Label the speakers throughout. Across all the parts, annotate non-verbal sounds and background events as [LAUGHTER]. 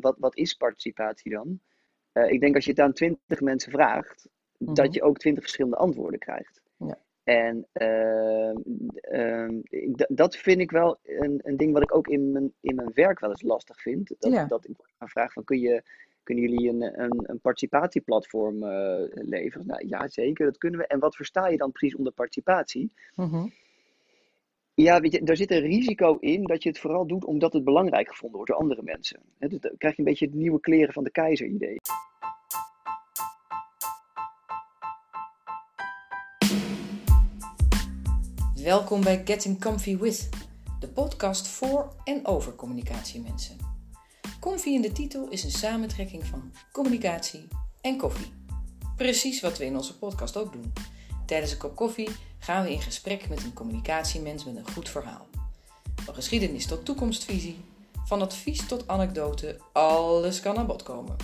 Speaker 1: wat, wat is participatie dan? Eh, ik denk als je het aan twintig mensen vraagt, dat
Speaker 2: Mhm.
Speaker 1: je ook twintig verschillende antwoorden krijgt.
Speaker 2: Ja.
Speaker 1: En ehm, ehm, dat vind ik wel een, een ding wat ik ook in mijn, in mijn werk wel eens lastig vind. Dat,
Speaker 2: Ja.
Speaker 1: dat ik ga vragen van, kun je, kunnen jullie een, een, een participatieplatform eh, leveren? Nou ja, zeker, dat kunnen we. En wat versta je dan precies onder participatie?
Speaker 2: Mhm.
Speaker 1: Ja, daar zit een risico in dat je het vooral doet omdat het belangrijk gevonden wordt door andere mensen. Dus dan krijg je een beetje het nieuwe kleren van de keizer idee.
Speaker 2: Welkom bij Getting Comfy With, de podcast voor en over communicatiemensen. Comfy in de titel is een samentrekking van communicatie en koffie. Precies wat we in onze podcast ook doen. Tijdens een kop koffie gaan we in gesprek met een communicatiemens met een goed verhaal. Van geschiedenis tot toekomstvisie, van advies tot anekdote, alles kan aan bod komen.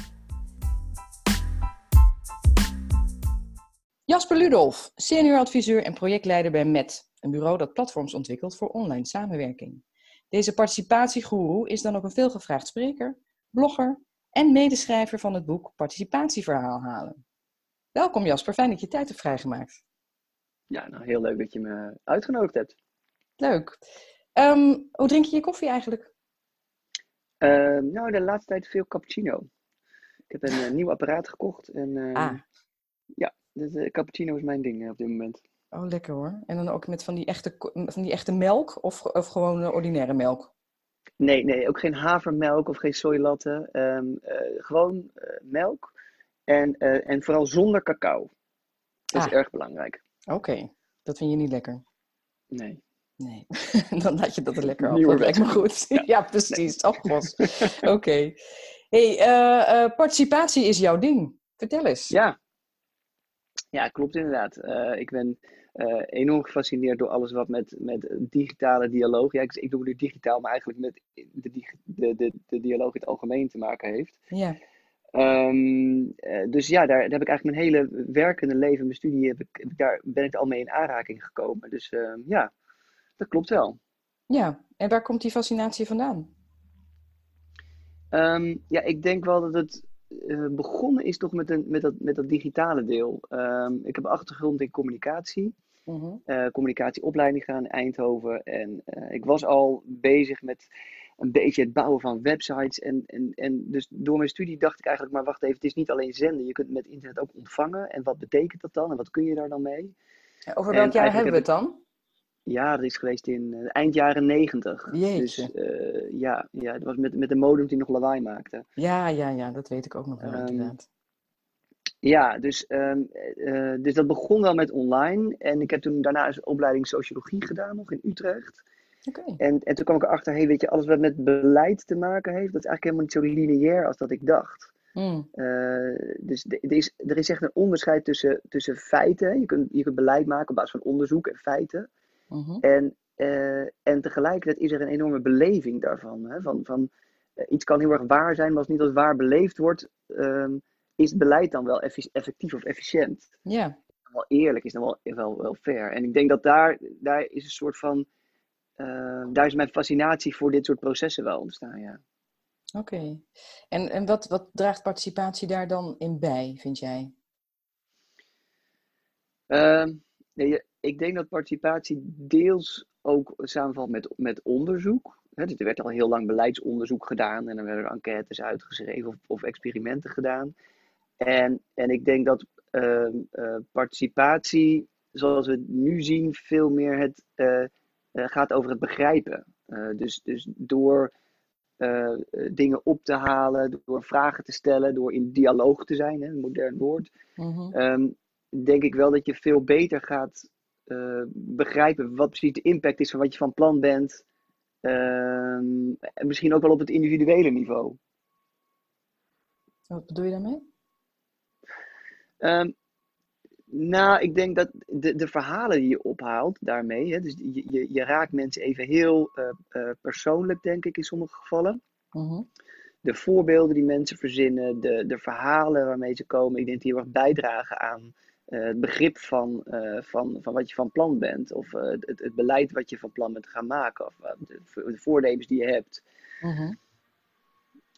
Speaker 2: Jasper Ludolf, senior adviseur en projectleider bij MET, een bureau dat platforms ontwikkelt voor online samenwerking. Deze participatiegoeroe is dan ook een veelgevraagd spreker, blogger en medeschrijver van het boek Participatieverhaal halen. Welkom Jasper, fijn dat je tijd hebt vrijgemaakt.
Speaker 1: Ja, nou heel leuk dat je me uitgenodigd hebt.
Speaker 2: Leuk. Ehm, hoe drink je je koffie eigenlijk?
Speaker 1: Eh, nou, de laatste tijd veel cappuccino. Ik heb een eh, nieuw apparaat gekocht en eh,
Speaker 2: Ah,
Speaker 1: dus, eh, cappuccino is mijn ding eh, op dit moment.
Speaker 2: oh lekker hoor. En dan ook met van die echte, van die echte melk of, of gewoon ordinaire melk?
Speaker 1: Nee, nee, ook geen havermelk of geen. Ehm, eh, gewoon melk en, en vooral zonder cacao. Dat is
Speaker 2: Ah.
Speaker 1: erg belangrijk.
Speaker 2: Oké, dat vind je niet lekker.
Speaker 1: Nee.
Speaker 2: Nee, [LAUGHS] dan laat je dat er [LAUGHS] lekker af. Dat lijkt me goed. Ja, [LAUGHS]
Speaker 1: Ja.
Speaker 2: precies. Oh, god. Oké. Hey, eh, eh, participatie is jouw ding. Vertel eens.
Speaker 1: Ja, ja klopt inderdaad. Eh, ik ben enorm gefascineerd door alles wat met, met digitale dialoog, ja, ik, ik noem het nu digitaal, maar eigenlijk met de, de, de, de dialoog in het algemeen te maken heeft.
Speaker 2: Ja.
Speaker 1: Ehm, eh, dus ja, daar, daar heb ik eigenlijk mijn hele werkende leven, mijn studie, heb ik, daar ben ik al mee in aanraking gekomen. Dus ehm, ja, dat klopt wel.
Speaker 2: ja, en waar komt die fascinatie vandaan?
Speaker 1: Ehm, ja, ik denk wel dat het eh, begonnen is toch met, een, met, dat, met dat digitale deel. Ik heb een achtergrond in communicatie.
Speaker 2: Mhm.
Speaker 1: eh, communicatieopleiding gedaan in Eindhoven. En ik was al bezig met een beetje het bouwen van websites. En, en, en dus door mijn studie dacht ik eigenlijk, maar wacht even, het is niet alleen zenden. Je kunt met internet ook ontvangen. En wat betekent dat dan? En wat kun je daar dan mee?
Speaker 2: Over
Speaker 1: En
Speaker 2: welk jaar hebben we het dan?
Speaker 1: Ja, dat is geweest in eh, eind jaren negentig. Dus eh, ja, ja, dat was met, met de modem die nog lawaai maakte.
Speaker 2: Ja, ja, ja, dat weet ik ook nog wel
Speaker 1: Ehm,
Speaker 2: inderdaad.
Speaker 1: Ja, dus, ehm, eh, dus dat begon wel met online. En ik heb toen daarna een opleiding sociologie gedaan, nog in Utrecht. En, en toen kwam ik erachter, hey, weet je, alles wat met beleid te maken heeft, dat is eigenlijk helemaal niet zo lineair als dat ik dacht.
Speaker 2: Mm,
Speaker 1: Eh, dus de- er is, er is echt een onderscheid tussen, tussen feiten. Je kunt, je kunt beleid maken op basis van onderzoek en feiten.
Speaker 2: mhm.
Speaker 1: En, eh, en tegelijkertijd is er een enorme beleving daarvan. Hè? Van, van, eh, iets kan heel erg waar zijn, maar als het niet als waar beleefd wordt, ehm, is het beleid dan wel effectief of efficiënt?
Speaker 2: Ja,
Speaker 1: Wel eerlijk, is dan wel, wel, wel fair. En ik denk dat daar, daar is een soort van. Eh, daar is mijn fascinatie voor dit soort processen wel ontstaan. Ja.
Speaker 2: oké. En, en wat, wat draagt participatie daar dan in bij, vind jij?
Speaker 1: Ehm, nee, ik denk dat participatie deels ook samenvalt met, met onderzoek. Hè, dus er werd al heel lang beleidsonderzoek gedaan en er werden enquêtes uitgeschreven of, of experimenten gedaan. En, en ik denk dat ehm, eh, participatie, zoals we het nu zien, veel meer het, eh, gaat over het begrijpen. Eh, dus, dus door eh, eh, dingen op te halen, door vragen te stellen, door in dialoog te zijn, hè, een modern woord
Speaker 2: Mhm.
Speaker 1: ehm, denk ik wel dat je veel beter gaat eh, begrijpen wat precies de impact is van wat je van plan bent. Ehm, en misschien ook wel op het individuele niveau.
Speaker 2: Wat bedoel je daarmee?
Speaker 1: Ehm, nou, ik denk dat de, de verhalen die je ophaalt daarmee, hè, dus je, je, je raakt mensen even heel eh, eh, persoonlijk, denk ik, in sommige gevallen.
Speaker 2: Mhm.
Speaker 1: De voorbeelden die mensen verzinnen, de, de verhalen waarmee ze komen, ik denk die heel erg bijdragen aan eh, het begrip van, van, van wat je van plan bent. Of het, het beleid wat je van plan bent te gaan maken. Of de, de voornemens die je hebt.
Speaker 2: Mhm.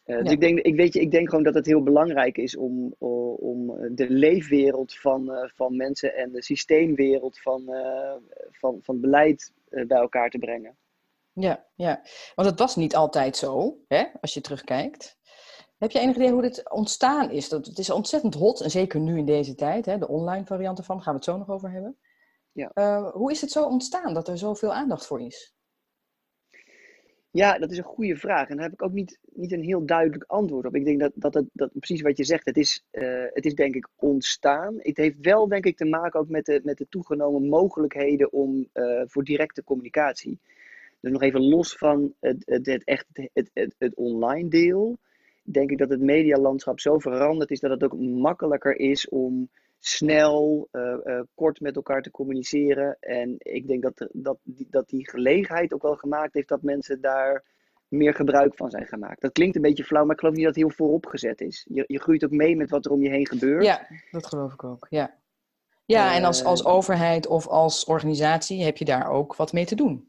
Speaker 1: Uh, Dus ik denk, ik, weet je, ik denk gewoon dat het heel belangrijk is om, om de leefwereld van, van mensen en de systeemwereld van, van, van beleid bij elkaar te brengen.
Speaker 2: Ja, ja, want het was niet altijd zo, hè, als je terugkijkt. Heb je enig idee hoe dit ontstaan is? Dat, het is ontzettend hot, en zeker nu in deze tijd, hè, de online variant ervan, daar gaan we het zo nog over hebben. Ja. Uh, hoe is het zo ontstaan dat er zoveel aandacht voor is?
Speaker 1: Ja, dat is een goede vraag. En daar heb ik ook niet, niet een heel duidelijk antwoord op. Ik denk dat, dat, het, dat precies wat je zegt, het is, uh, het is denk ik ontstaan. Het heeft wel denk ik te maken ook met de, met de toegenomen mogelijkheden om, uh, voor directe communicatie. Dus nog even los van het, het, het, echt, het, het, het online deel, denk ik dat het medialandschap zo veranderd is dat het ook makkelijker is om snel, uh, uh, kort met elkaar te communiceren. En ik denk dat, dat, die, dat die gelegenheid ook wel gemaakt heeft dat mensen daar meer gebruik van zijn gemaakt. Dat klinkt een beetje flauw, maar ik geloof niet dat het heel vooropgezet is. Je, je groeit ook mee met wat er om je heen gebeurt.
Speaker 2: Ja, dat geloof ik ook. Ja, ja en als, als overheid of als organisatie heb je daar ook wat mee te doen.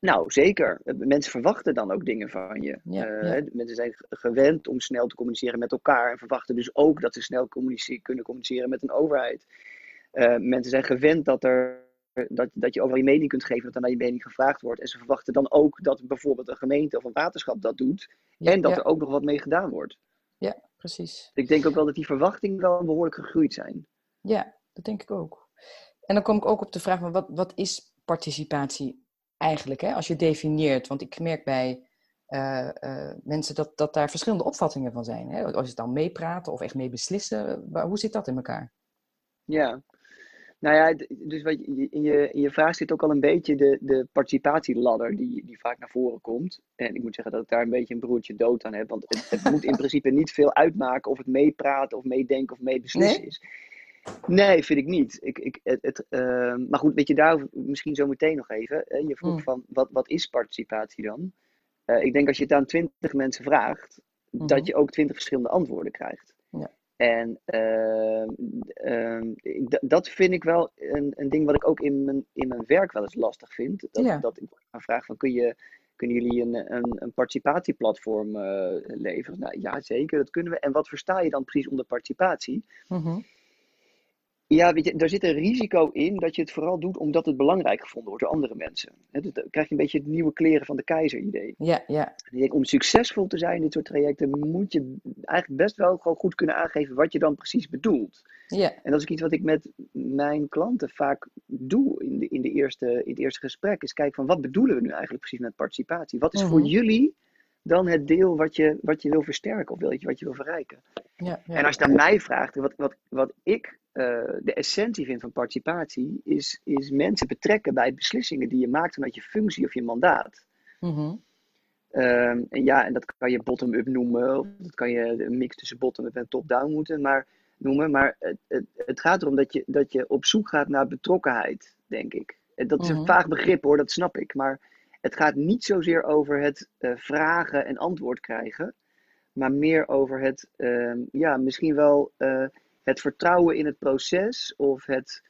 Speaker 1: Nou, zeker. Mensen verwachten dan ook dingen van je. Eh, mensen zijn gewend om snel te communiceren met elkaar en verwachten dus ook dat ze snel kunnen communiceren met een overheid. Uh, mensen zijn gewend dat, er, dat, dat je overal je mening kunt geven, dat er naar je mening gevraagd wordt. En ze verwachten dan ook dat bijvoorbeeld een gemeente of een waterschap dat doet en dat er ook nog wat mee gedaan wordt.
Speaker 2: Ja, precies.
Speaker 1: Ik denk ook wel dat die verwachtingen wel behoorlijk gegroeid zijn.
Speaker 2: Ja, dat denk ik ook. En dan kom ik ook op de vraag: wat, wat is participatie eigenlijk, hè, als je definieert. Want ik merk bij uh, uh, mensen dat, dat daar verschillende opvattingen van zijn. Hè? Als je dan meepraten of echt mee beslissen, hoe zit dat in elkaar?
Speaker 1: Ja, nou ja, dus wat je, in, je, in je vraag zit ook al een beetje de, de participatieladder die, die vaak naar voren komt. En ik moet zeggen dat ik daar een beetje een broertje dood aan heb. Want het, het moet in [LAUGHS] principe niet veel uitmaken of het meepraten of meedenken of meebeslissen nee? is. Nee, vind ik niet. Ik, ik, het, het uh, maar goed, weet je, daar misschien zo meteen nog even. Hè? Je vroeg mm. van, wat, wat is participatie dan? Uh, ik denk als je het aan twintig mensen vraagt, mm -hmm. dat je ook twintig verschillende antwoorden krijgt. Ja. En uh, dat vind ik wel een, een ding wat ik ook in mijn, in mijn werk wel eens lastig vind. Dat, ja. dat ik vraag van, kun je, kunnen jullie een, een, een participatieplatform uh, leveren? Nou ja, zeker, dat kunnen we. En wat versta je dan precies onder participatie? Mm -hmm. Ja, weet je, daar zit een risico in dat je het vooral doet omdat het belangrijk gevonden wordt door andere mensen. dus dan krijg je een beetje het nieuwe kleren van de keizer idee.
Speaker 2: Ja, ja.
Speaker 1: denk, om succesvol te zijn in dit soort trajecten moet je eigenlijk best wel gewoon goed kunnen aangeven wat je dan precies bedoelt. Ja. En dat is iets wat ik met mijn klanten vaak doe in, de, in, de eerste, in het eerste gesprek. Is kijken van wat bedoelen we nu eigenlijk precies met participatie? Wat is voor mhm. jullie dan het deel wat je, wat je wil versterken of wat je wil verrijken? Ja, ja. En als je dan mij vraagt, wat, wat, wat ik de essentie vind van participatie, is, is mensen betrekken bij beslissingen die je maakt vanuit je functie of je mandaat. Mm en ja, en dat kan je bottom-up noemen, of dat kan je een mix tussen bottom-up en top-down moeten, maar, noemen. Maar het, het, het, gaat erom dat je, dat je op zoek gaat naar betrokkenheid, denk ik. Dat is een mhm. vaag begrip hoor, dat snap ik. Maar het gaat niet zozeer over het uh, vragen en antwoord krijgen, maar meer over het, uh, ja, misschien wel uh, het vertrouwen in het proces of het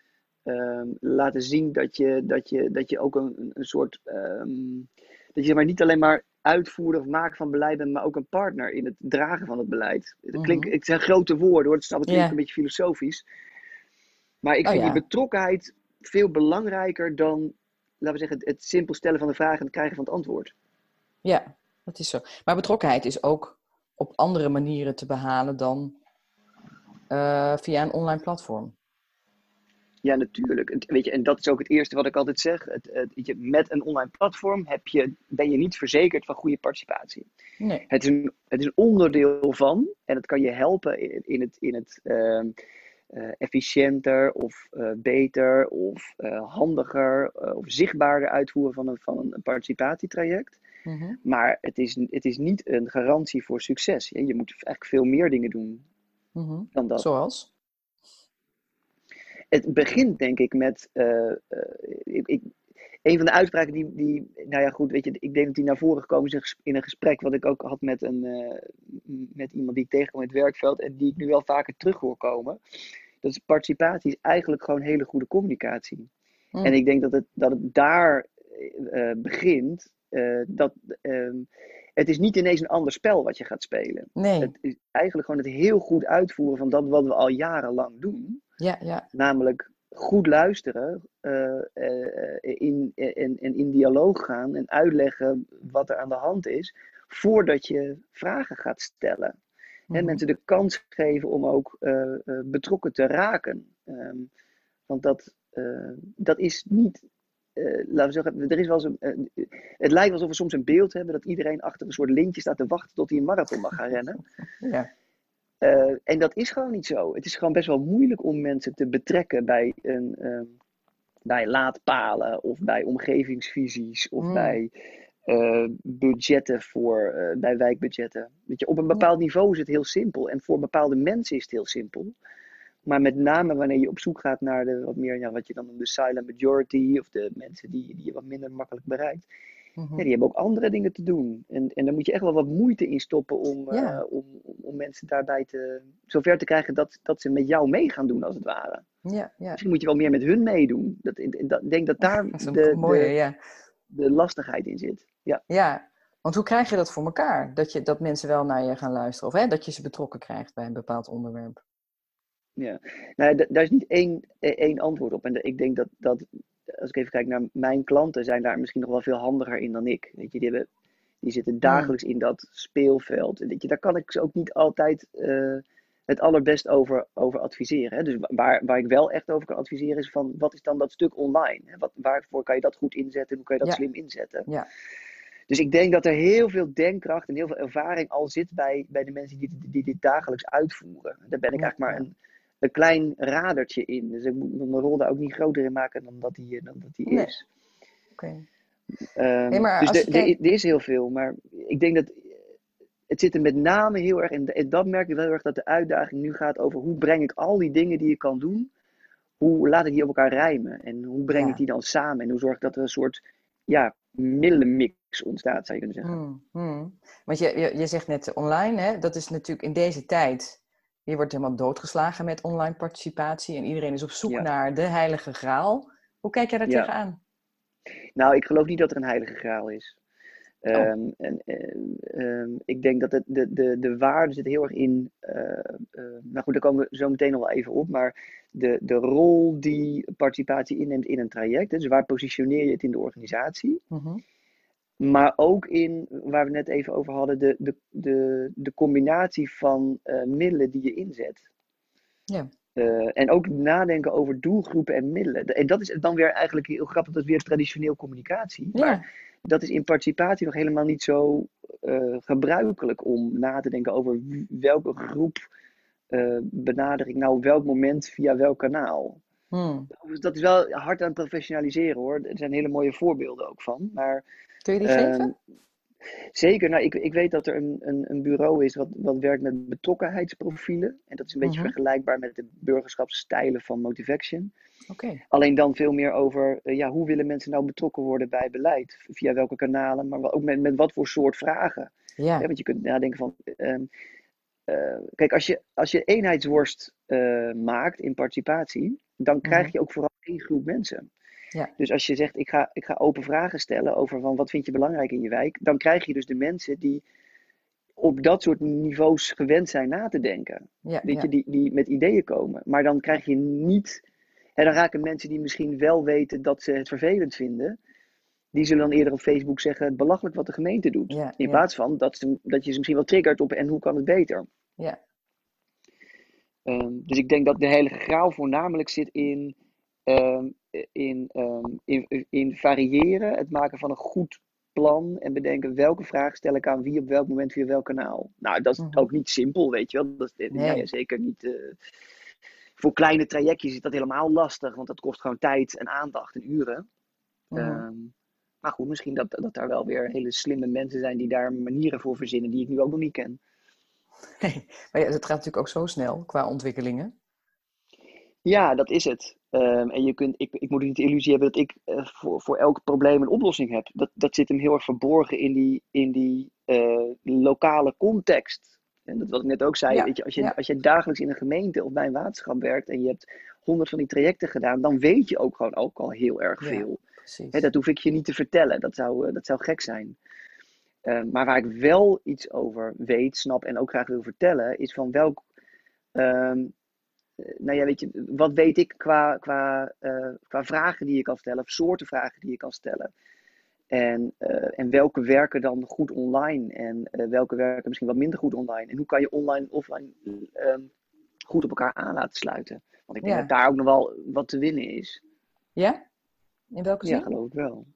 Speaker 1: um, laten zien dat je, dat je, dat je ook een, een soort. Um, dat je maar niet alleen maar uitvoerder of maker van beleid bent, maar ook een partner in het dragen van het beleid. Het, klinkt, mhm. het zijn grote woorden hoor, het snap ik yeah. een beetje filosofisch. Maar ik oh, vind ja. die betrokkenheid veel belangrijker dan, laten we zeggen, het, het simpel stellen van de vraag en het krijgen van het antwoord.
Speaker 2: Ja, dat is zo. Maar betrokkenheid is ook op andere manieren te behalen dan uh, via een online platform.
Speaker 1: Ja, natuurlijk. Weet je, en dat is ook het eerste wat ik altijd zeg. Het, het, met een online platform heb je, ben je niet verzekerd van goede participatie. Nee. Het, is een, het is een onderdeel van en het kan je helpen in, in het, in het uh, uh, efficiënter of uh, beter of handiger of zichtbaarder uitvoeren van een, van een participatietraject. Mm -hmm. Maar het is, het is niet een garantie voor succes. Je moet eigenlijk veel meer dingen doen
Speaker 2: Mm dan dat. Zoals?
Speaker 1: Het begint denk ik met. Uh, ik, een van de uitspraken die, die. Nou ja, goed, weet je, ik denk dat die naar voren gekomen is in een gesprek. wat ik ook had met, een, uh, met iemand die ik tegenkom in het werkveld. en die ik nu wel vaker terug hoor komen. Dat is participatie is eigenlijk gewoon hele goede communicatie. Mm. En ik denk dat het, dat het daar begint. dat. Ehm, het is niet ineens een ander spel wat je gaat spelen.
Speaker 2: Nee.
Speaker 1: Het is eigenlijk gewoon het heel goed uitvoeren van dat wat we al jarenlang doen.
Speaker 2: Ja, ja.
Speaker 1: Namelijk goed luisteren, uh, uh, in, in, in, in dialoog gaan en uitleggen wat er aan de hand is, voordat je vragen gaat stellen. En
Speaker 2: Mhm.
Speaker 1: mensen de kans geven om ook uh, betrokken te raken. Um, want dat, dat is niet uh, laten we zeggen, er is wel eens een, uh, het lijkt alsof we soms een beeld hebben dat iedereen achter een soort lintje staat te wachten tot hij een marathon mag gaan rennen. [LAUGHS]
Speaker 2: Ja.
Speaker 1: Uh, en dat is gewoon niet zo. Het is gewoon best wel moeilijk om mensen te betrekken bij, een, bij laadpalen of bij omgevingsvisies of
Speaker 2: Mm.
Speaker 1: bij budgetten voor, bij wijkbudgetten. Weet je, op een bepaald niveau is het heel simpel en voor bepaalde mensen is het heel simpel. Maar met name wanneer je op zoek gaat naar de wat meer, ja, wat je dan noemt de silent majority, of de mensen die, die je wat minder makkelijk bereikt,
Speaker 2: Mhm.
Speaker 1: ja, die hebben ook andere dingen te doen. En, en daar moet je echt wel wat moeite in stoppen om,
Speaker 2: Ja.
Speaker 1: uh, om, om mensen daarbij te, zover te krijgen dat, dat ze met jou mee gaan doen, als het ware.
Speaker 2: Ja, ja.
Speaker 1: Misschien moet je wel meer met hun meedoen. Dat, dat, ik denk dat daar [LAUGHS]
Speaker 2: Dat
Speaker 1: de,
Speaker 2: mooie,
Speaker 1: de,
Speaker 2: ja.
Speaker 1: de lastigheid in zit. Ja.
Speaker 2: Ja, want hoe krijg je dat voor elkaar? Dat, je, dat mensen wel naar je gaan luisteren, of hè, dat je ze betrokken krijgt bij een bepaald onderwerp.
Speaker 1: Ja, nou, daar is niet één, eh, één antwoord op. En ik denk dat, dat, als ik even kijk naar mijn klanten, zijn daar misschien nog wel veel handiger in dan ik. Weet je, die, hebben, die zitten dagelijks in dat speelveld. En weet je, daar kan ik ze ook niet altijd eh, het allerbest over, over adviseren. Hè? Dus waar, waar ik wel echt over kan adviseren is van, wat is dan dat stuk online? Hè? Wat, waarvoor kan je dat goed inzetten? Hoe kan je dat
Speaker 2: Ja.
Speaker 1: slim inzetten?
Speaker 2: Ja.
Speaker 1: Dus ik denk dat er heel veel denkkracht en heel veel ervaring al zit bij, bij de mensen die, dit- die dit dagelijks uitvoeren. Daar ben ik eigenlijk maar een, een klein radertje in. Dus ik moet mijn rol daar ook niet groter in maken dan dat die, dan dat die
Speaker 2: Nee.
Speaker 1: is.
Speaker 2: Oké.
Speaker 1: Ehm,
Speaker 2: Nee, maar
Speaker 1: dus er-
Speaker 2: kijkt-
Speaker 1: is heel veel, maar ik denk dat het zit er met name heel erg in. En dat merk ik wel heel erg dat de uitdaging nu gaat over hoe breng ik al die dingen die ik kan doen, hoe laat ik die op elkaar rijmen? En hoe breng
Speaker 2: Ja.
Speaker 1: ik die dan samen? En hoe zorg ik dat er een soort ja, middelenmix ontstaat, zou je kunnen zeggen.
Speaker 2: Hmm, hmm. Want je, je, je zegt net online, hè, dat is natuurlijk in deze tijd. Je wordt helemaal doodgeslagen met online participatie en iedereen is op zoek
Speaker 1: Ja.
Speaker 2: naar de heilige graal. Hoe kijk jij daar
Speaker 1: Ja.
Speaker 2: tegenaan?
Speaker 1: Nou, ik geloof niet dat er een heilige graal is.
Speaker 2: Oh.
Speaker 1: Ehm, en, eh, ehm, ik denk dat het, de, de, de waarde zit heel erg in. eh, eh, nou goed, daar komen we zo meteen nog wel even op. Maar de, de rol die participatie inneemt in een traject. Dus waar positioneer je het in de organisatie?
Speaker 2: Mhm.
Speaker 1: Maar ook in, waar we net even over hadden, de, de, de, de combinatie van eh, middelen die je inzet.
Speaker 2: Ja.
Speaker 1: Eh, en ook nadenken over doelgroepen en middelen. En dat is dan weer eigenlijk heel grappig, dat is weer traditioneel communicatie. Maar dat is in participatie nog helemaal niet zo eh, gebruikelijk om na te denken over welke groep benader ik nou op welk moment via welk kanaal.
Speaker 2: Hmm.
Speaker 1: Dat is wel hard aan het professionaliseren hoor. Er zijn hele mooie voorbeelden ook van. Maar
Speaker 2: Kun je die
Speaker 1: Ehm,
Speaker 2: geven?
Speaker 1: Zeker, nou, ik, ik weet dat er een, een, een bureau is wat, wat werkt met betrokkenheidsprofielen. En dat is een beetje
Speaker 2: Mhm.
Speaker 1: vergelijkbaar met de burgerschapsstijlen van Motivaction.
Speaker 2: Oké.
Speaker 1: Alleen dan veel meer over eh, ja, hoe willen mensen nou betrokken worden bij beleid? Via welke kanalen, maar ook met, met wat voor soort vragen.
Speaker 2: Ja.
Speaker 1: Want je kunt nadenken van. ehm, eh, kijk, als je, als je eenheidsworst eh, maakt in participatie, dan krijg
Speaker 2: Mhm.
Speaker 1: je ook vooral één groep mensen.
Speaker 2: Ja.
Speaker 1: Dus als je zegt, ik ga, ik ga open vragen stellen over van wat vind je belangrijk in je wijk, dan krijg je dus de mensen die op dat soort niveaus gewend zijn na te denken.
Speaker 2: Ja,
Speaker 1: Weet
Speaker 2: ja.
Speaker 1: je, die, die met ideeën komen. Maar dan krijg je niet. En dan raken mensen die misschien wel weten dat ze het vervelend vinden. Die zullen dan eerder op Facebook zeggen: belachelijk wat de gemeente doet.
Speaker 2: Ja,
Speaker 1: In plaats van dat, ze, dat je ze misschien wel triggert op en hoe kan het beter.
Speaker 2: Ja.
Speaker 1: Ehm, dus ik denk dat de heilige graal voornamelijk zit in, ehm, in, ehm, in, in variëren, het maken van een goed plan en bedenken welke vraag stel ik aan wie op welk moment via welk kanaal. Nou, dat is
Speaker 2: Mhm.
Speaker 1: ook niet simpel, weet je wel. Dat is,
Speaker 2: Nee.
Speaker 1: ja, zeker niet. eh, voor kleine trajectjes is dat helemaal lastig, want dat kost gewoon tijd en aandacht en uren.
Speaker 2: Mhm.
Speaker 1: Ehm, maar goed, misschien dat, dat daar wel weer hele slimme mensen zijn die daar manieren voor verzinnen die ik nu ook nog niet ken. [LAUGHS]
Speaker 2: Nee, maar ja, het gaat natuurlijk ook zo snel qua ontwikkelingen.
Speaker 1: Ja, dat is het. Ehm, en je kunt, ik, ik moet niet de illusie hebben dat ik eh, voor, voor elk probleem een oplossing heb. Dat, dat zit hem heel erg verborgen in die, in die eh, lokale context. En dat wat ik net ook zei,
Speaker 2: Ja,
Speaker 1: weet je, als, je,
Speaker 2: ja.
Speaker 1: als je dagelijks in een gemeente of bij een waterschap werkt en je hebt honderd van die trajecten gedaan, dan weet je ook gewoon ook al heel erg veel. Dat hoef ik je niet te vertellen, dat zou, eh, dat zou gek zijn. Eh, maar waar ik wel iets over weet, snap en ook graag wil vertellen, is van welk. ehm, eh, nou ja, weet je, wat weet ik qua, qua, eh, qua vragen die je kan stellen, of soorten vragen die je kan stellen. En, eh, en welke werken dan goed online en eh, welke werken misschien wat minder goed online. En hoe kan je online en offline ehm, goed op elkaar aan laten sluiten. Want ik denk
Speaker 2: Ja.
Speaker 1: dat daar ook nog wel wat te winnen is.
Speaker 2: Ja? In welke zin?
Speaker 1: Ja, geloof ik wel.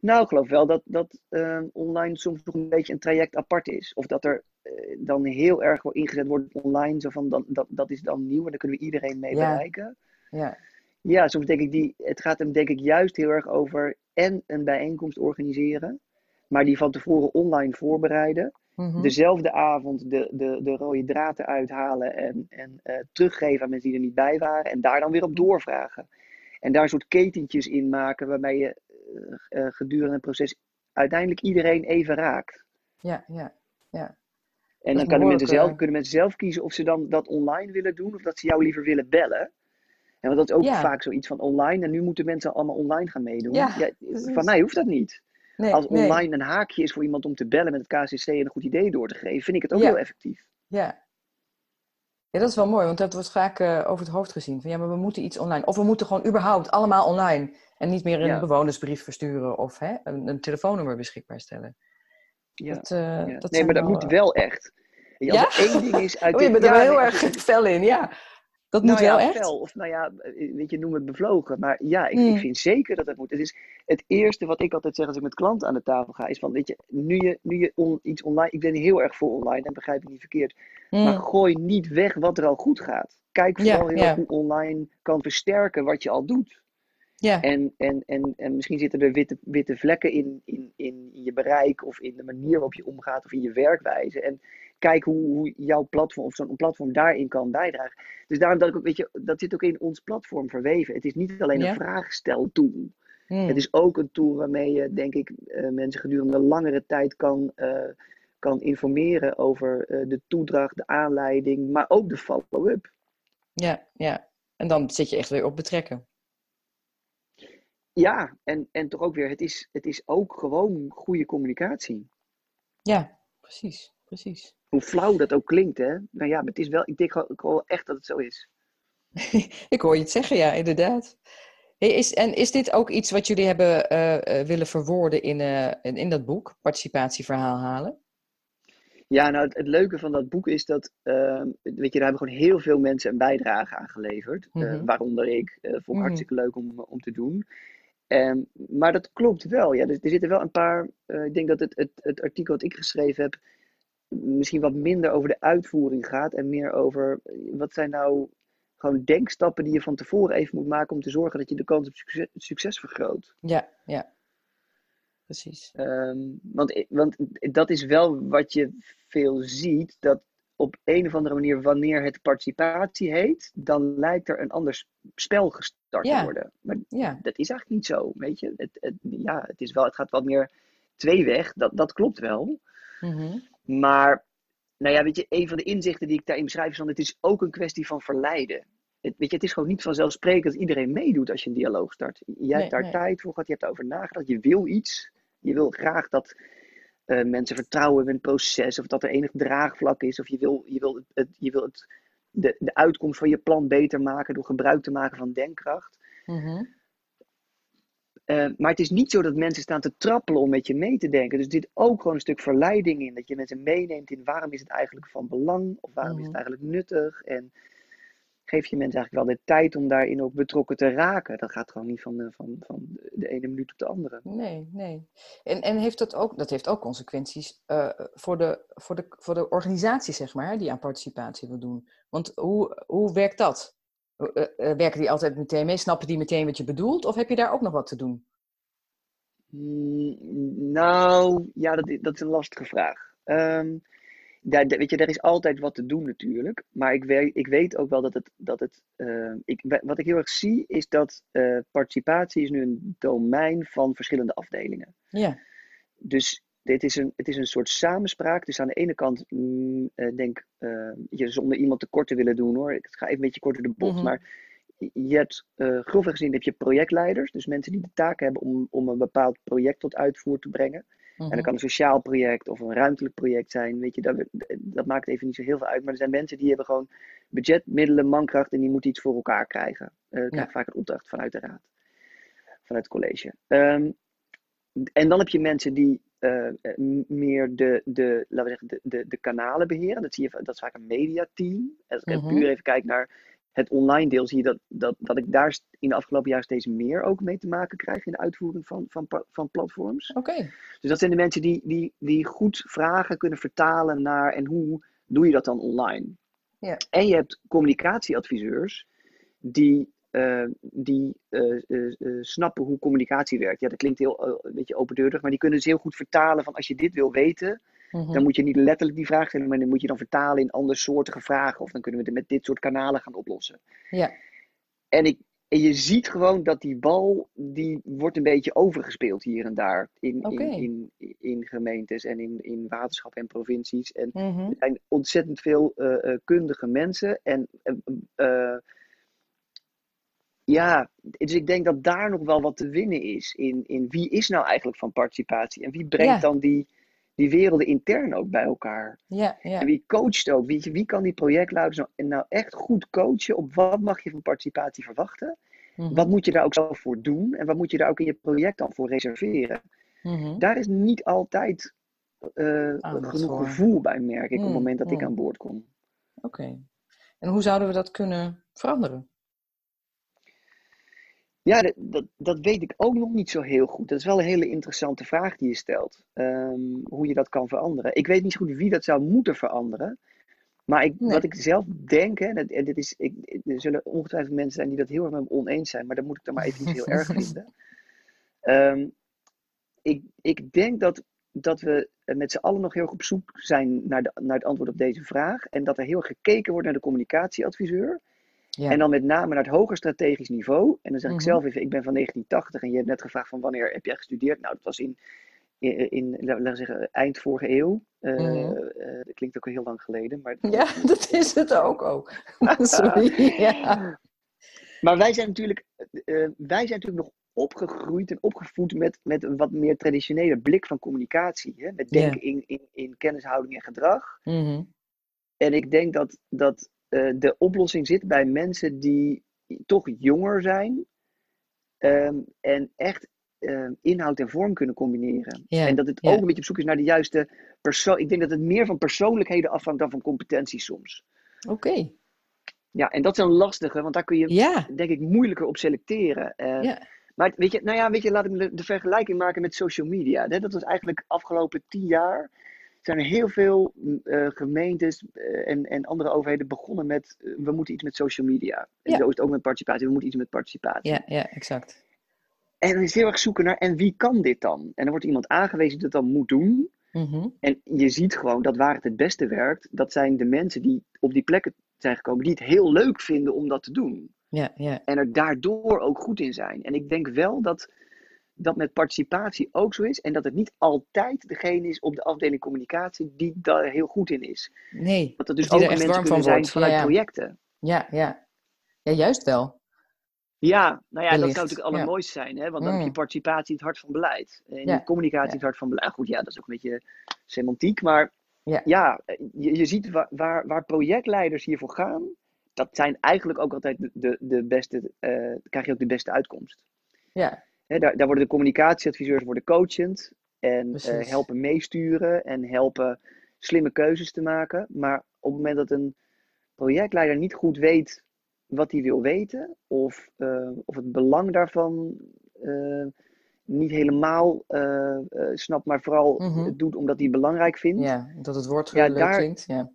Speaker 1: Nou, ik geloof wel dat, dat ehm, online soms nog een beetje een traject apart is. Of dat er eh, dan heel erg wel ingezet wordt online. Zo van, dat, dat, dat is dan nieuw en daar kunnen we iedereen mee
Speaker 2: Ja.
Speaker 1: bereiken.
Speaker 2: Ja.
Speaker 1: Ja, soms denk ik, die, het gaat hem denk ik juist heel erg over en een bijeenkomst organiseren. Maar die van tevoren online voorbereiden.
Speaker 2: Mhm.
Speaker 1: Dezelfde avond de, de, de rode draad eruit halen en, en eh, teruggeven aan mensen die er niet bij waren. En daar dan weer op doorvragen. En daar een soort ketentjes in maken waarbij je gedurende het proces uiteindelijk iedereen even raakt.
Speaker 2: Ja, ja, ja.
Speaker 1: En dan kunnen mensen, zelf,
Speaker 2: eh,
Speaker 1: kunnen mensen zelf kiezen of ze dan dat online willen doen of dat ze jou liever willen bellen. En want dat is ook
Speaker 2: Ja.
Speaker 1: vaak zoiets van online. En nu moeten mensen allemaal online gaan meedoen.
Speaker 2: Ja,
Speaker 1: van mij hoeft dat niet.
Speaker 2: Nee,
Speaker 1: Als
Speaker 2: nee.
Speaker 1: online een haakje is voor iemand om te bellen met het KCC en een goed idee door te geven, vind ik het ook heel effectief.
Speaker 2: Ja. Ja, dat is wel mooi, want dat wordt vaak eh, over het hoofd gezien. Van ja, maar we moeten iets online. Of we moeten gewoon überhaupt allemaal online. En niet meer een
Speaker 1: Ja.
Speaker 2: bewonersbrief versturen of hè, een, een telefoonnummer beschikbaar stellen.
Speaker 1: Ja.
Speaker 2: Dat, eh,
Speaker 1: ja.
Speaker 2: dat
Speaker 1: nee, maar dat
Speaker 2: wel,
Speaker 1: moet
Speaker 2: eh,
Speaker 1: wel echt. Als
Speaker 2: Ja?
Speaker 1: er één ding is uit
Speaker 2: Oh, je bent er wel heel erg fel in, ja. Dat moet
Speaker 1: nou
Speaker 2: wel
Speaker 1: ja,
Speaker 2: echt.
Speaker 1: fel, of nou ja, eh, weet je, noem het bevlogen. Maar ja, ik,
Speaker 2: Mm.
Speaker 1: ik vind zeker dat het moet. Het is het eerste wat ik altijd zeg als ik met klanten aan de tafel ga, is van, weet je, nu je, nu je on- iets online, ik ben heel erg voor online en begrijp ik niet verkeerd,
Speaker 2: Mm.
Speaker 1: maar gooi niet weg wat er al goed gaat. Kijk
Speaker 2: Ja,
Speaker 1: vooral heel
Speaker 2: ja.
Speaker 1: hoe online kan versterken wat je al doet.
Speaker 2: Ja,
Speaker 1: En, en, en, en misschien zitten er witte, witte vlekken in, in, in je bereik of in de manier waarop je omgaat of in je werkwijze. En kijk hoe, hoe jouw platform of zo'n platform daarin kan bijdragen. Dus daarom dat ik ook, weet je, dat zit ook in ons platform verweven. Het is niet alleen een vraagsteltool.
Speaker 2: Mm.
Speaker 1: Het is ook een tool waarmee je, denk ik, eh, mensen gedurende langere tijd kan, eh, kan informeren over eh, de toedracht, de aanleiding, maar ook de follow-up.
Speaker 2: ja, ja. En dan zit je echt weer op betrekken.
Speaker 1: Ja, en, en toch ook weer, het is, het is ook gewoon goede communicatie.
Speaker 2: Ja, precies, precies.
Speaker 1: Hoe flauw dat ook klinkt, hè? Nou ja, maar het is wel, ik denk gewoon echt dat het zo is. [LAUGHS]
Speaker 2: Ik hoor je het zeggen, ja, inderdaad. Hey, is, en is dit ook iets wat jullie hebben eh, eh, willen verwoorden in, eh, in, in dat boek, Participatieverhaal halen?
Speaker 1: Ja, nou, het, het leuke van dat boek is dat, ehm, weet je, daar hebben gewoon heel veel mensen een bijdrage aan geleverd.
Speaker 2: Mhm.
Speaker 1: waaronder ik. vond ik
Speaker 2: Mhm.
Speaker 1: hartstikke leuk om, om te doen. En, maar dat klopt wel, ja. Er zitten wel een paar, ik denk dat het, het, het artikel dat ik geschreven heb, misschien wat minder over de uitvoering gaat en meer over, eh, wat zijn nou gewoon denkstappen die je van tevoren even moet maken om te zorgen dat je de kans op succes, succes vergroot.
Speaker 2: Ja, ja. Precies.
Speaker 1: Ehm, want, want dat is wel wat je veel ziet, dat op een of andere manier, wanneer het participatie heet, dan lijkt er een ander spel gestart
Speaker 2: Ja.
Speaker 1: te worden. Maar
Speaker 2: Ja,
Speaker 1: dat is eigenlijk niet zo, weet je. Het, het, ja, het, is wel, het gaat wat meer tweeweg, dat, dat klopt wel.
Speaker 2: mhm.
Speaker 1: Maar, nou ja, weet je, een van de inzichten die ik daarin beschrijf is van, het is ook een kwestie van verleiden. Het, weet je, het is gewoon niet vanzelfsprekend dat iedereen meedoet als je een dialoog start. Jij
Speaker 2: Nee,
Speaker 1: hebt daar
Speaker 2: nee.
Speaker 1: tijd voor gehad, je hebt daarover nagedacht, je wil iets. Je wil graag dat eh, mensen vertrouwen in het proces, of dat er enig draagvlak is, of je wil, je wil, het, je wil het, de, de uitkomst van je plan beter maken door gebruik te maken van denkkracht.
Speaker 2: Mhm.
Speaker 1: Eh, maar het is niet zo dat mensen staan te trappelen om met je mee te denken. Dus zit ook gewoon een stuk verleiding in. Dat je mensen meeneemt in waarom is het eigenlijk van belang of waarom is het
Speaker 2: Mhm.
Speaker 1: eigenlijk nuttig. En geef je mensen eigenlijk wel de tijd om daarin ook betrokken te raken. Dat gaat gewoon niet van, de- van, van de ene minuut op de andere.
Speaker 2: Nee, nee. En, en heeft dat ook, dat heeft ook consequenties eh, voor, de, voor, de, voor de organisatie, zeg maar, die aan participatie wil doen. Want hoe, hoe werkt dat? Eh, eh, werken die altijd meteen mee? Snappen die meteen wat je bedoelt? Of heb je daar ook nog wat te doen?
Speaker 1: Mm, Nou, ja, dat, is een lastige vraag. Ehm, daar, weet je, er is altijd wat te doen natuurlijk. Maar ik weet, ik weet ook wel dat het. Dat het eh, ik, wa- wat ik heel erg zie is dat eh, participatie is nu een domein van verschillende afdelingen.
Speaker 2: Ja,
Speaker 1: Dus dit is een, het is een soort samenspraak. Dus aan de ene kant, mm, eh, denk eh, je, zonder iemand tekort te willen doen hoor. Ik ga even een beetje kort door de bocht.
Speaker 2: Mhm.
Speaker 1: Maar je hebt, eh grofweg gezien, heb je projectleiders. Dus mensen die de taak hebben om, om een bepaald project tot uitvoer te brengen. En
Speaker 2: Mhm.
Speaker 1: dat kan een sociaal project of een ruimtelijk project zijn. Weet je, dat, dat maakt even niet zo heel veel uit. Maar er zijn mensen die hebben gewoon budget, middelen, mankracht en die moeten iets voor elkaar krijgen. Eh krijgen
Speaker 2: Ja.
Speaker 1: vaak een opdracht vanuit de raad, vanuit het college. Ehm, en dan heb je mensen die eh, eh, meer de, de, laten we zeggen, de, de, de kanalen beheren. Dat, zie je, dat is vaak een mediateam. Als ik
Speaker 2: Mhm.
Speaker 1: puur even kijk naar het online deel, zie je dat, dat, dat ik daar in de afgelopen jaren steeds meer ook mee te maken krijg in de uitvoering van, van, van platforms.
Speaker 2: Oké.
Speaker 1: Dus dat zijn de mensen die, die, die goed vragen kunnen vertalen naar en hoe doe je dat dan online.
Speaker 2: Ja.
Speaker 1: En je hebt communicatieadviseurs die, eh, die eh, eh, snappen hoe communicatie werkt. Ja, dat klinkt heel een beetje opendeurig, maar die kunnen ze heel goed vertalen van als je dit wil weten,
Speaker 2: Mhm.
Speaker 1: dan moet je niet letterlijk die vraag stellen, maar dan moet je dan vertalen in andersoortige vragen. Of dan kunnen we het met dit soort kanalen gaan oplossen.
Speaker 2: Ja.
Speaker 1: En, ik, en je ziet gewoon dat die bal, die wordt een beetje overgespeeld hier en daar. In, in, in, in gemeentes en in, in waterschappen en provincies. En
Speaker 2: Mhm.
Speaker 1: er zijn ontzettend veel kundige mensen. En eh, ja, dus ik denk dat daar nog wel wat te winnen is. In, in wie is nou eigenlijk van participatie? En wie brengt
Speaker 2: Ja.
Speaker 1: dan die, die werelden intern ook bij elkaar?
Speaker 2: Ja, ja.
Speaker 1: En wie coacht ook? Wie, wie kan die projectleiders nou, nou echt goed coachen op wat mag je van participatie verwachten?
Speaker 2: Mhm.
Speaker 1: Wat moet je daar ook zelf voor doen? En wat moet je daar ook in je project dan voor reserveren?
Speaker 2: Mhm.
Speaker 1: Daar is niet altijd
Speaker 2: Aandacht
Speaker 1: genoeg gevoel bij, merk ik, op
Speaker 2: Mm,
Speaker 1: het moment dat ik
Speaker 2: mm.
Speaker 1: aan boord kom.
Speaker 2: Oké. En hoe zouden we dat kunnen veranderen?
Speaker 1: Ja, dat, dat, dat weet ik ook nog niet zo heel goed. Dat is wel een hele interessante vraag die je stelt. Ehm, hoe je dat kan veranderen. Ik weet niet goed wie dat zou moeten veranderen. Maar ik,
Speaker 2: Nee.
Speaker 1: wat ik zelf denk, hè, en dit- en dit is, ik, er zullen ongetwijfeld mensen zijn die dat heel erg met me oneens zijn, maar dat moet ik dan maar even niet heel erg [LAUGHS] vinden. Ehm, ik, ik denk dat, dat we met z'n allen nog heel erg op zoek zijn naar, de, naar het antwoord op deze vraag. En dat er heel erg gekeken wordt naar de communicatieadviseur.
Speaker 2: Ja.
Speaker 1: En dan met name naar het hoger strategisch niveau. En dan zeg ik
Speaker 2: Mhm.
Speaker 1: zelf even, ik ben van 1980 en je hebt net gevraagd van wanneer heb jij gestudeerd? Nou, dat was in, in, in laten we zeggen, eind vorige eeuw. Eh,
Speaker 2: Mhm.
Speaker 1: eh, dat klinkt ook al heel lang geleden. Maar,
Speaker 2: Ja, dat [LAUGHS] is het ook. ook. [LAUGHS] Sorry. [LAUGHS] Ja.
Speaker 1: maar wij zijn natuurlijk, eh, wij zijn natuurlijk nog opgegroeid en opgevoed met, met een wat meer traditionele blik van communicatie. Hè? Met denken in, in, in kennishouding en gedrag.
Speaker 2: Mhm.
Speaker 1: En ik denk dat, dat eh, de oplossing zit bij mensen die toch jonger zijn ehm, en echt ehm, inhoud en vorm kunnen combineren.
Speaker 2: Ja,
Speaker 1: En dat het
Speaker 2: ja.
Speaker 1: ook een beetje op zoek is naar de juiste persoon. Ik denk dat het meer van persoonlijkheden afhangt dan van competenties soms.
Speaker 2: Oké.
Speaker 1: Ja, en dat is een lastige, want daar kun je
Speaker 2: Ja.
Speaker 1: denk ik moeilijker op selecteren.
Speaker 2: Ja.
Speaker 1: Maar weet je, nou ja, weet je, laat ik de, de vergelijking maken met social media. Hè? Dat was eigenlijk afgelopen tien jaar. Zijn er heel veel eh, gemeentes eh, en, en andere overheden begonnen met eh, we moeten iets met social media. En
Speaker 2: Ja.
Speaker 1: zo is het ook met participatie. We moeten iets met participatie.
Speaker 2: Ja, ja, exact.
Speaker 1: En dan is heel erg zoeken naar en wie kan dit dan? En dan wordt iemand aangewezen die dat dan moet doen.
Speaker 2: Mhm.
Speaker 1: En je ziet gewoon dat waar het het beste werkt, dat zijn de mensen die op die plekken zijn gekomen, die het heel leuk vinden om dat te doen.
Speaker 2: Ja, ja.
Speaker 1: En er daardoor ook goed in zijn. En ik denk wel dat dat met participatie ook zo is. En dat het niet altijd degene is op de afdeling communicatie die daar heel goed in is.
Speaker 2: Nee.
Speaker 1: Dat er dus ook
Speaker 2: er
Speaker 1: mensen kunnen
Speaker 2: van
Speaker 1: zijn
Speaker 2: wordt.
Speaker 1: vanuit
Speaker 2: Ja,
Speaker 1: projecten.
Speaker 2: Ja, ja. Ja, juist wel.
Speaker 1: Ja, nou ja, dat zou natuurlijk
Speaker 2: ja.
Speaker 1: allermooiste zijn. Hè? Want dan heb je
Speaker 2: Mm.
Speaker 1: participatie het hart van beleid. En
Speaker 2: Ja,
Speaker 1: communicatie het hart van beleid. Goed, ja, dat is ook een beetje semantiek. Maar
Speaker 2: Ja.
Speaker 1: ja, je, je ziet waar, waar, waar projectleiders hiervoor gaan. Dat zijn eigenlijk ook altijd de, de, de beste, eh, krijg je ook de beste uitkomst.
Speaker 2: Ja,
Speaker 1: Daar, daar worden de communicatieadviseurs worden coachend en eh, helpen meesturen en helpen slimme keuzes te maken. Maar op het moment dat een projectleider niet goed weet wat hij wil weten, of, eh, of het belang daarvan eh, niet helemaal snapt, maar vooral
Speaker 2: Mhm.
Speaker 1: doet omdat hij het belangrijk vindt.
Speaker 2: ja. Dat het woord
Speaker 1: Ja,
Speaker 2: leuk
Speaker 1: daar-
Speaker 2: klinkt. Ja.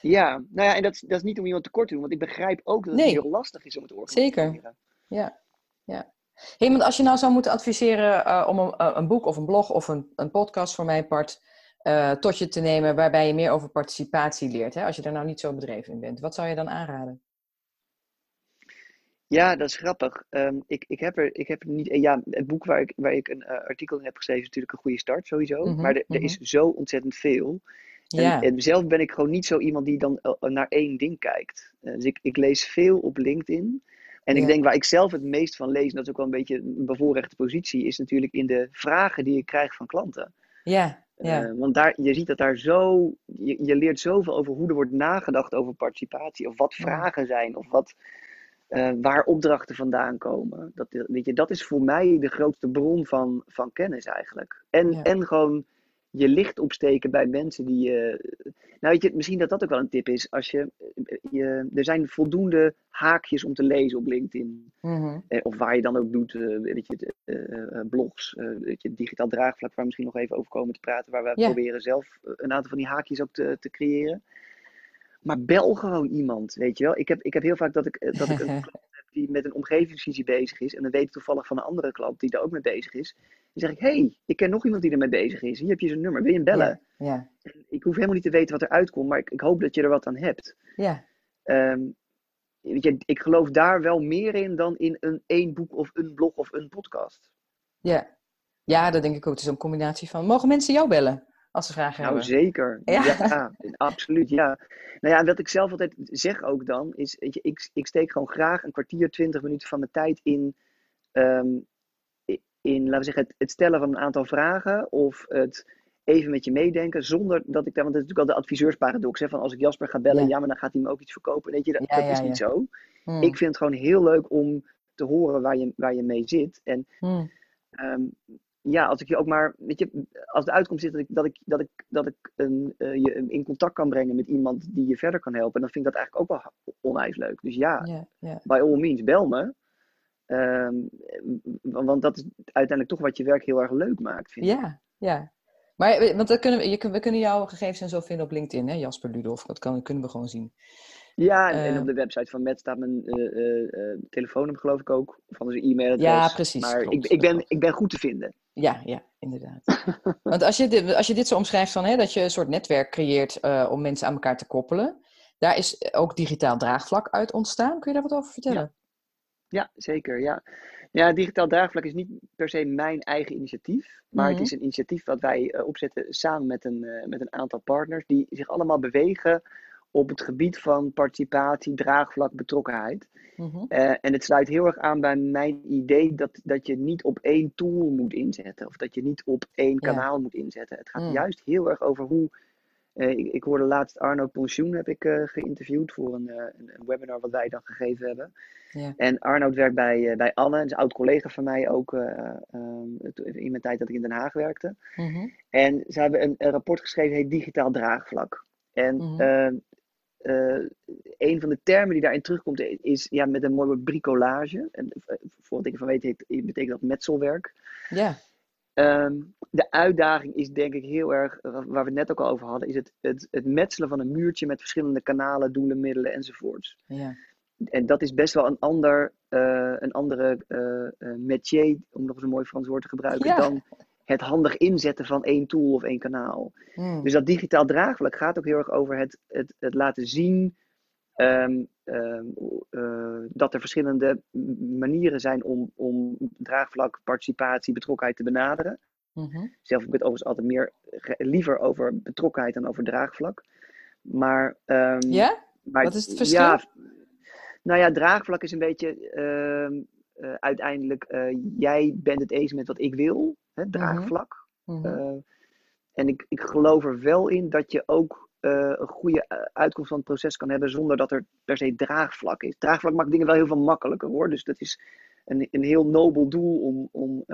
Speaker 1: Ja, nou ja, en dat, is- dat is niet om iemand tekort te doen, want ik begrijp ook dat het
Speaker 2: Nee.
Speaker 1: heel lastig is om het organiseren.
Speaker 2: Zeker. Ja, ja. Hey, want als je nou zou moeten adviseren eh, om een, eh, een boek of een blog of een, een podcast voor mijn part eh, tot je te nemen waarbij je meer over participatie leert, hè, als je daar nou niet zo bedreven in bent, wat zou je dan aanraden?
Speaker 1: Ja, dat is grappig. Ehm, ik, ik, heb er, ik heb er niet. Ja, het boek waar ik, waar ik een artikel in heb geschreven is natuurlijk een goede start, sowieso.
Speaker 2: Mhm,
Speaker 1: maar er,
Speaker 2: mhm.
Speaker 1: is zo ontzettend veel. En,
Speaker 2: Ja,
Speaker 1: en zelf ben ik gewoon niet zo iemand die dan naar één ding kijkt. Dus ik, ik lees veel op LinkedIn. En ik denk waar ik zelf het meest van lees, en dat is ook wel een beetje een bevoorrechte positie, is natuurlijk in de vragen die ik krijg van klanten.
Speaker 2: Ja, ja.
Speaker 1: Uh, want daar, je ziet dat daar zo, je, je leert zoveel over hoe er wordt nagedacht over participatie, of wat vragen zijn, of wat, uh, waar opdrachten vandaan komen. Dat, weet je, dat is voor mij de grootste bron van, van kennis eigenlijk. En,
Speaker 2: Ja.
Speaker 1: en gewoon je licht opsteken bij mensen die je. Nou, weet je, misschien dat dat ook wel een tip is. Als je, je, er zijn voldoende haakjes om te lezen op LinkedIn.
Speaker 2: Mhm.
Speaker 1: Eh, of waar je dan ook doet, eh, weet je, eh, eh, blogs, eh, weet je, digitaal draagvlak, waar we misschien nog even over komen te praten. Waar we proberen zelf eh, een aantal van die haakjes ook te, te creëren. Maar bel gewoon iemand, weet je wel. Ik heb, ik heb heel vaak dat ik, eh, dat ik een [LAUGHS] die met een omgevingsvisie bezig is. En dan weet ik toevallig van een andere klant die daar ook mee bezig is. Dan zeg ik, hey, ik ken nog iemand die ermee bezig is. Hier heb je zijn nummer, wil je hem bellen?
Speaker 2: Ja,
Speaker 1: Ik hoef helemaal niet te weten wat eruit komt, maar ik, ik hoop dat je er wat aan hebt.
Speaker 2: ja.
Speaker 1: Ehm, weet je, ik geloof daar wel meer in dan in een één boek of een blog of een podcast.
Speaker 2: Ja, ja, dat denk ik ook. Het is een combinatie van. Mogen mensen jou bellen als ze vragen
Speaker 1: Nou,
Speaker 2: hebben?
Speaker 1: zeker.
Speaker 2: Ja.
Speaker 1: Ja, absoluut. Ja. Nou ja, en wat ik zelf altijd zeg ook dan, is, weet je, ik, ik steek gewoon graag een kwartier, twintig minuten van mijn tijd in, ehm, in laten we zeggen, het, het stellen van een aantal vragen of het even met je meedenken, zonder dat ik daar, want dat is natuurlijk al de adviseursparadox, hè, van als ik Jasper ga bellen,
Speaker 2: Ja.
Speaker 1: ja, maar dan gaat hij me ook iets verkopen. Weet je, dat,
Speaker 2: Ja,
Speaker 1: dat
Speaker 2: ja,
Speaker 1: is niet zo.
Speaker 2: Hmm,
Speaker 1: Ik vind het gewoon heel leuk om te horen waar je, waar je mee zit. En
Speaker 2: hmm,
Speaker 1: Ehm, ja, als ik je ook maar, weet je, als de uitkomst zit dat ik, dat ik, dat ik, dat ik een, eh, je in contact kan brengen met iemand die je verder kan helpen, dan vind ik dat eigenlijk ook wel onwijs leuk. Dus ja,
Speaker 2: ja, ja.
Speaker 1: by all means, bel me. Ehm, want dat is uiteindelijk toch wat je werk heel erg leuk maakt, vind ik.
Speaker 2: Ja, ja. Maar eh, want dan kunnen we, je, we kunnen jouw gegevens en zo vinden op LinkedIn, hè, Jasper Ludolf. Dat kan, kunnen we gewoon zien.
Speaker 1: Ja, en,
Speaker 2: Eh.
Speaker 1: op de website van Met staat mijn eh, telefoonnummer geloof ik ook, of anders een e-mailadres.
Speaker 2: Ja, precies,
Speaker 1: Maar
Speaker 2: klopt,
Speaker 1: ik, ik, ben, ik ben goed te vinden.
Speaker 2: Ja, ja, inderdaad. Want als je, dit, als je dit zo omschrijft van hè, dat je een soort netwerk creëert eh, om mensen aan elkaar te koppelen, daar is ook digitaal draagvlak uit ontstaan. Kun je daar wat over vertellen?
Speaker 1: Ja, zeker. Ja. ja, digitaal draagvlak is niet per se mijn eigen initiatief. Maar
Speaker 2: Mhm.
Speaker 1: het is een initiatief wat wij eh, opzetten samen met een, eh, met een aantal partners. Die zich allemaal bewegen op het gebied van participatie, draagvlak, betrokkenheid.
Speaker 2: Mhm.
Speaker 1: Eh, en het sluit heel erg aan bij mijn idee dat, dat je niet op één tool moet inzetten. Of dat je niet op één
Speaker 2: Ja.
Speaker 1: kanaal moet inzetten. Het gaat
Speaker 2: Mm.
Speaker 1: juist heel erg over hoe. eh, ik, ik hoorde laatst Arno Pensioen heb ik eh, geïnterviewd voor een, een, een webinar wat wij dan gegeven hebben.
Speaker 2: Ja.
Speaker 1: En Arnoud werkt bij, bij Anne, een oud collega van mij ook in mijn tijd dat ik in Den Haag werkte.
Speaker 2: Mhm.
Speaker 1: En ze hebben een, een rapport geschreven, heet Digitaal Draagvlak. En
Speaker 2: Mhm.
Speaker 1: Eh, een van de termen die daarin terugkomt is ja, met een mooi woord bricolage. En eh, voor wat ik ervan weet, heet, betekent dat metselwerk.
Speaker 2: Ja,
Speaker 1: Ehm, de uitdaging is denk ik heel erg, waar we het net ook al over hadden, is het, het, het metselen van een muurtje met verschillende kanalen, doelen, middelen enzovoorts.
Speaker 2: ja,
Speaker 1: En dat is best wel een, ander, eh, een andere eh, métier, om nog eens een mooi Frans woord te gebruiken,
Speaker 2: Ja.
Speaker 1: dan het handig inzetten van één tool of één kanaal.
Speaker 2: Mm.
Speaker 1: Dus dat digitaal draagvlak gaat ook heel erg over het, het, het laten zien ehm, ehm, eh, dat er verschillende manieren zijn om, om draagvlak, participatie, betrokkenheid te benaderen.
Speaker 2: Mhm.
Speaker 1: Zelf heb ik het overigens altijd meer liever over betrokkenheid dan over draagvlak. Maar,
Speaker 2: Ja?
Speaker 1: maar
Speaker 2: Wat is het verschil?
Speaker 1: Ja, nou ja, draagvlak is een beetje eh, uiteindelijk, eh, jij bent het eens met wat ik wil, hè, draagvlak.
Speaker 2: Mhm.
Speaker 1: Eh, en ik, ik geloof er wel in dat je ook eh, een goede eh, uitkomst van het proces kan hebben zonder dat er per se draagvlak is. Draagvlak maakt dingen wel heel veel makkelijker hoor. Dus dat is een, een heel nobel doel om, om,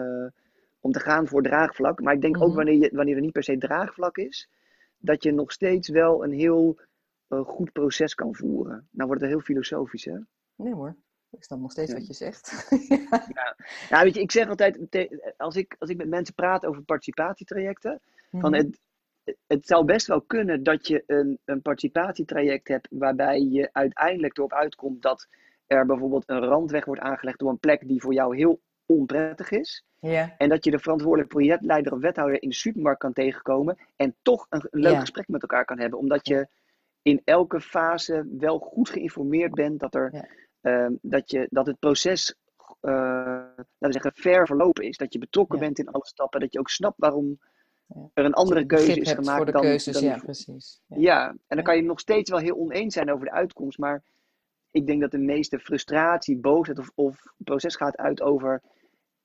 Speaker 1: om te gaan voor draagvlak. Maar ik denk ook
Speaker 2: Mhm.
Speaker 1: wanneer, je, wanneer er niet per se draagvlak is, dat je nog steeds wel een heel goed proces kan voeren. Nou wordt het heel filosofisch hè.
Speaker 2: Nee hoor, ik snap nog steeds
Speaker 1: Ja.
Speaker 2: wat je zegt. [LAUGHS]
Speaker 1: Nou weet je, ik zeg altijd, als ik, als ik met mensen praat over participatietrajecten, Van
Speaker 2: Mhm.
Speaker 1: het, het zou best wel kunnen dat je een, een participatietraject hebt waarbij je uiteindelijk erop uitkomt dat er bijvoorbeeld een randweg wordt aangelegd door een plek die voor jou heel onprettig is.
Speaker 2: Ja,
Speaker 1: En dat je de verantwoordelijk projectleider of wethouder in de supermarkt kan tegenkomen en toch een leuk
Speaker 2: Ja.
Speaker 1: gesprek met elkaar kan hebben. Omdat je in elke fase wel goed geïnformeerd bent dat, er,
Speaker 2: Ja.
Speaker 1: Dat, je, dat het proces eh, laten we zeggen, ver verlopen is. Dat je betrokken
Speaker 2: Ja.
Speaker 1: bent in alle stappen. Dat je ook snapt waarom
Speaker 2: Ja.
Speaker 1: er een andere keuze is gemaakt
Speaker 2: voor de
Speaker 1: dan,
Speaker 2: keuzes,
Speaker 1: dan
Speaker 2: ja, precies. Ja.
Speaker 1: ja, en dan kan je nog steeds wel heel oneens zijn over de uitkomst, maar ik denk dat de meeste frustratie, boosheid of, of proces gaat uit over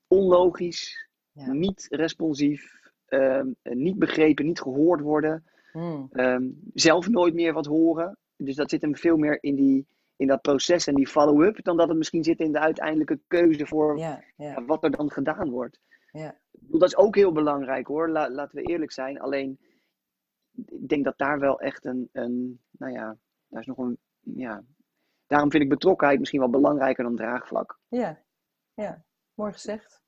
Speaker 1: onlogisch, niet responsief, ehm, niet begrepen, niet gehoord worden.
Speaker 2: Hmm.
Speaker 1: Ehm, zelf nooit meer wat horen. Dus dat zit hem veel meer in, die, in dat proces en die follow-up, dan dat het misschien zit in de uiteindelijke keuze voor
Speaker 2: Ja, ja,
Speaker 1: wat er dan gedaan wordt.
Speaker 2: ja.
Speaker 1: Dat is ook heel belangrijk hoor, La- laten we eerlijk zijn. Alleen, ik denk dat daar wel echt een, een nou ja, daar is nog een, ja. Daarom vind ik betrokkenheid misschien wel belangrijker dan draagvlak.
Speaker 2: Ja, ja. mooi gezegd.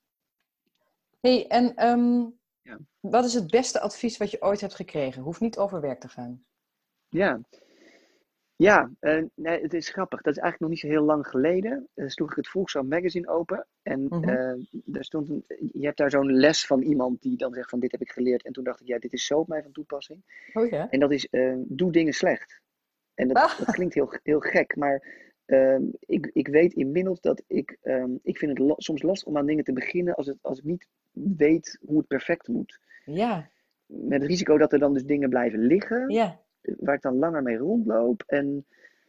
Speaker 2: hey, en ehm,
Speaker 1: Ja.
Speaker 2: wat is het beste advies wat je ooit hebt gekregen? Hoeft niet over werk te gaan.
Speaker 1: Ja, ja eh, nee, het is grappig. Dat is eigenlijk nog niet zo heel lang geleden. Uh, sloeg ik het Volkswagen Magazine open. En
Speaker 2: Mhm.
Speaker 1: eh, daar stond een, je hebt daar zo'n les van iemand die dan zegt van dit heb ik geleerd. En toen dacht ik, ja, dit is zo op mij van toepassing.
Speaker 2: Oh ja?
Speaker 1: En dat is, doe dingen slecht. En dat,
Speaker 2: Ah.
Speaker 1: dat klinkt heel, heel gek, maar ehm, ik, ik weet inmiddels dat ik, ehm, ik vind het la- soms lastig om aan dingen te beginnen als, het, als ik niet weet hoe het perfect moet.
Speaker 2: Ja,
Speaker 1: Met het risico dat er dan dus dingen blijven liggen,
Speaker 2: ja,
Speaker 1: waar ik dan langer mee rondloop. En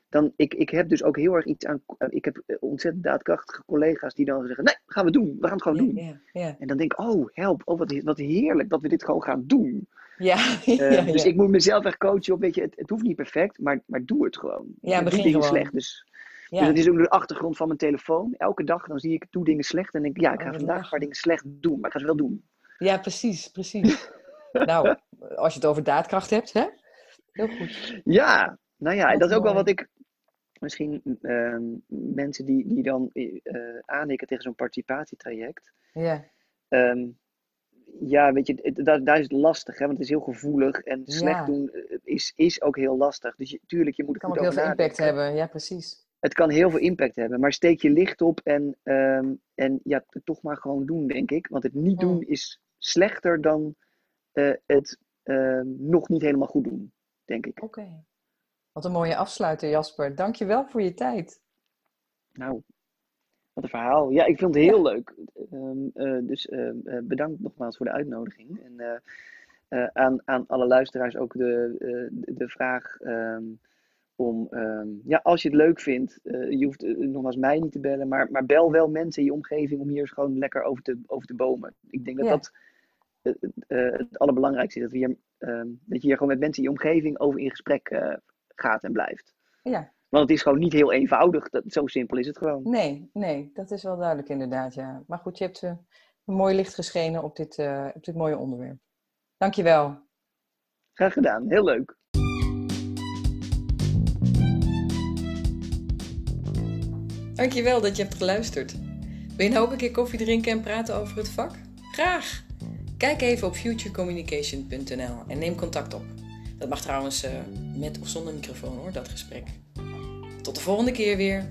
Speaker 1: dan, ik, ik heb dus ook heel erg iets aan, ik heb ontzettend daadkrachtige collega's die dan zeggen, nee, gaan we doen, we gaan het gewoon doen. En dan denk ik, oh help, oh, wat, wat heerlijk dat we dit gewoon gaan doen.
Speaker 2: Ja, [LAUGHS]
Speaker 1: Eh,
Speaker 2: ja,
Speaker 1: dus
Speaker 2: ja.
Speaker 1: ik moet mezelf echt coachen op, weet je, het, het hoeft niet perfect, maar, maar doe het gewoon.
Speaker 2: Ja,
Speaker 1: doe
Speaker 2: begin
Speaker 1: dingen
Speaker 2: gewoon.
Speaker 1: slecht. Dus,
Speaker 2: Ja.
Speaker 1: dus dat is ook de achtergrond van mijn telefoon. Elke dag dan zie ik, doe dingen slecht. En denk ik, ja, ik
Speaker 2: Oh,
Speaker 1: ga
Speaker 2: wat
Speaker 1: vandaag een paar dingen slecht doen, maar ik ga ze wel doen.
Speaker 2: Ja, precies, precies. nou, [LAUGHS] als je het over daadkracht hebt, hè? Heel goed.
Speaker 1: Ja, nou ja, en dat is ook wel wat ik misschien ehm, mensen die, die dan aanhikken tegen zo'n participatietraject.
Speaker 2: Ja,
Speaker 1: ehm, ja, weet je, het- daar, daar is het lastig, hè, want het is heel gevoelig. En slecht
Speaker 2: Ja.
Speaker 1: doen eh, is, is ook heel lastig. Dus je, tuurlijk, je moet er
Speaker 2: kan ook heel veel impact hebben. Ja, precies.
Speaker 1: Het kan heel veel impact hebben, maar steek je licht op en, ehm, en ja, toch maar gewoon doen, denk ik. Want het niet doen is slechter dan eh, het nog niet helemaal goed doen, denk ik.
Speaker 2: Oké. Wat een mooie afsluiter, Jasper. Dank je wel voor je tijd.
Speaker 1: Nou, wat een verhaal. Ja, ik vind het heel leuk. Ehm, eh, dus ehm, eh, bedankt nogmaals voor de uitnodiging. En eh, aan, aan alle luisteraars ook de, de, vraag ehm, om, ja, als je het leuk vindt, je hoeft nogmaals mij niet te bellen, maar, maar bel wel mensen in je omgeving om hier eens gewoon lekker over te, over te bomen. Ik denk dat
Speaker 2: Ja.
Speaker 1: dat het allerbelangrijkste is. Dat, we hier, ehm, dat je hier gewoon met mensen in je omgeving over in gesprek eh, gaat en blijft.
Speaker 2: Ja,
Speaker 1: Want het is gewoon niet heel eenvoudig. Dat, zo simpel is het gewoon.
Speaker 2: nee, nee, dat is wel duidelijk inderdaad, ja. Maar goed, je hebt eh, een mooi licht geschenen op dit, eh, op dit mooie onderwerp. Dank je wel.
Speaker 1: Graag gedaan. Heel leuk.
Speaker 2: Dankjewel dat je hebt geluisterd. Wil je nou ook een keer koffie drinken en praten over het vak? Graag! Kijk even op futurecommunication.nl en neem contact op. Dat mag trouwens eh, met of zonder microfoon hoor, dat gesprek. Tot de volgende keer weer.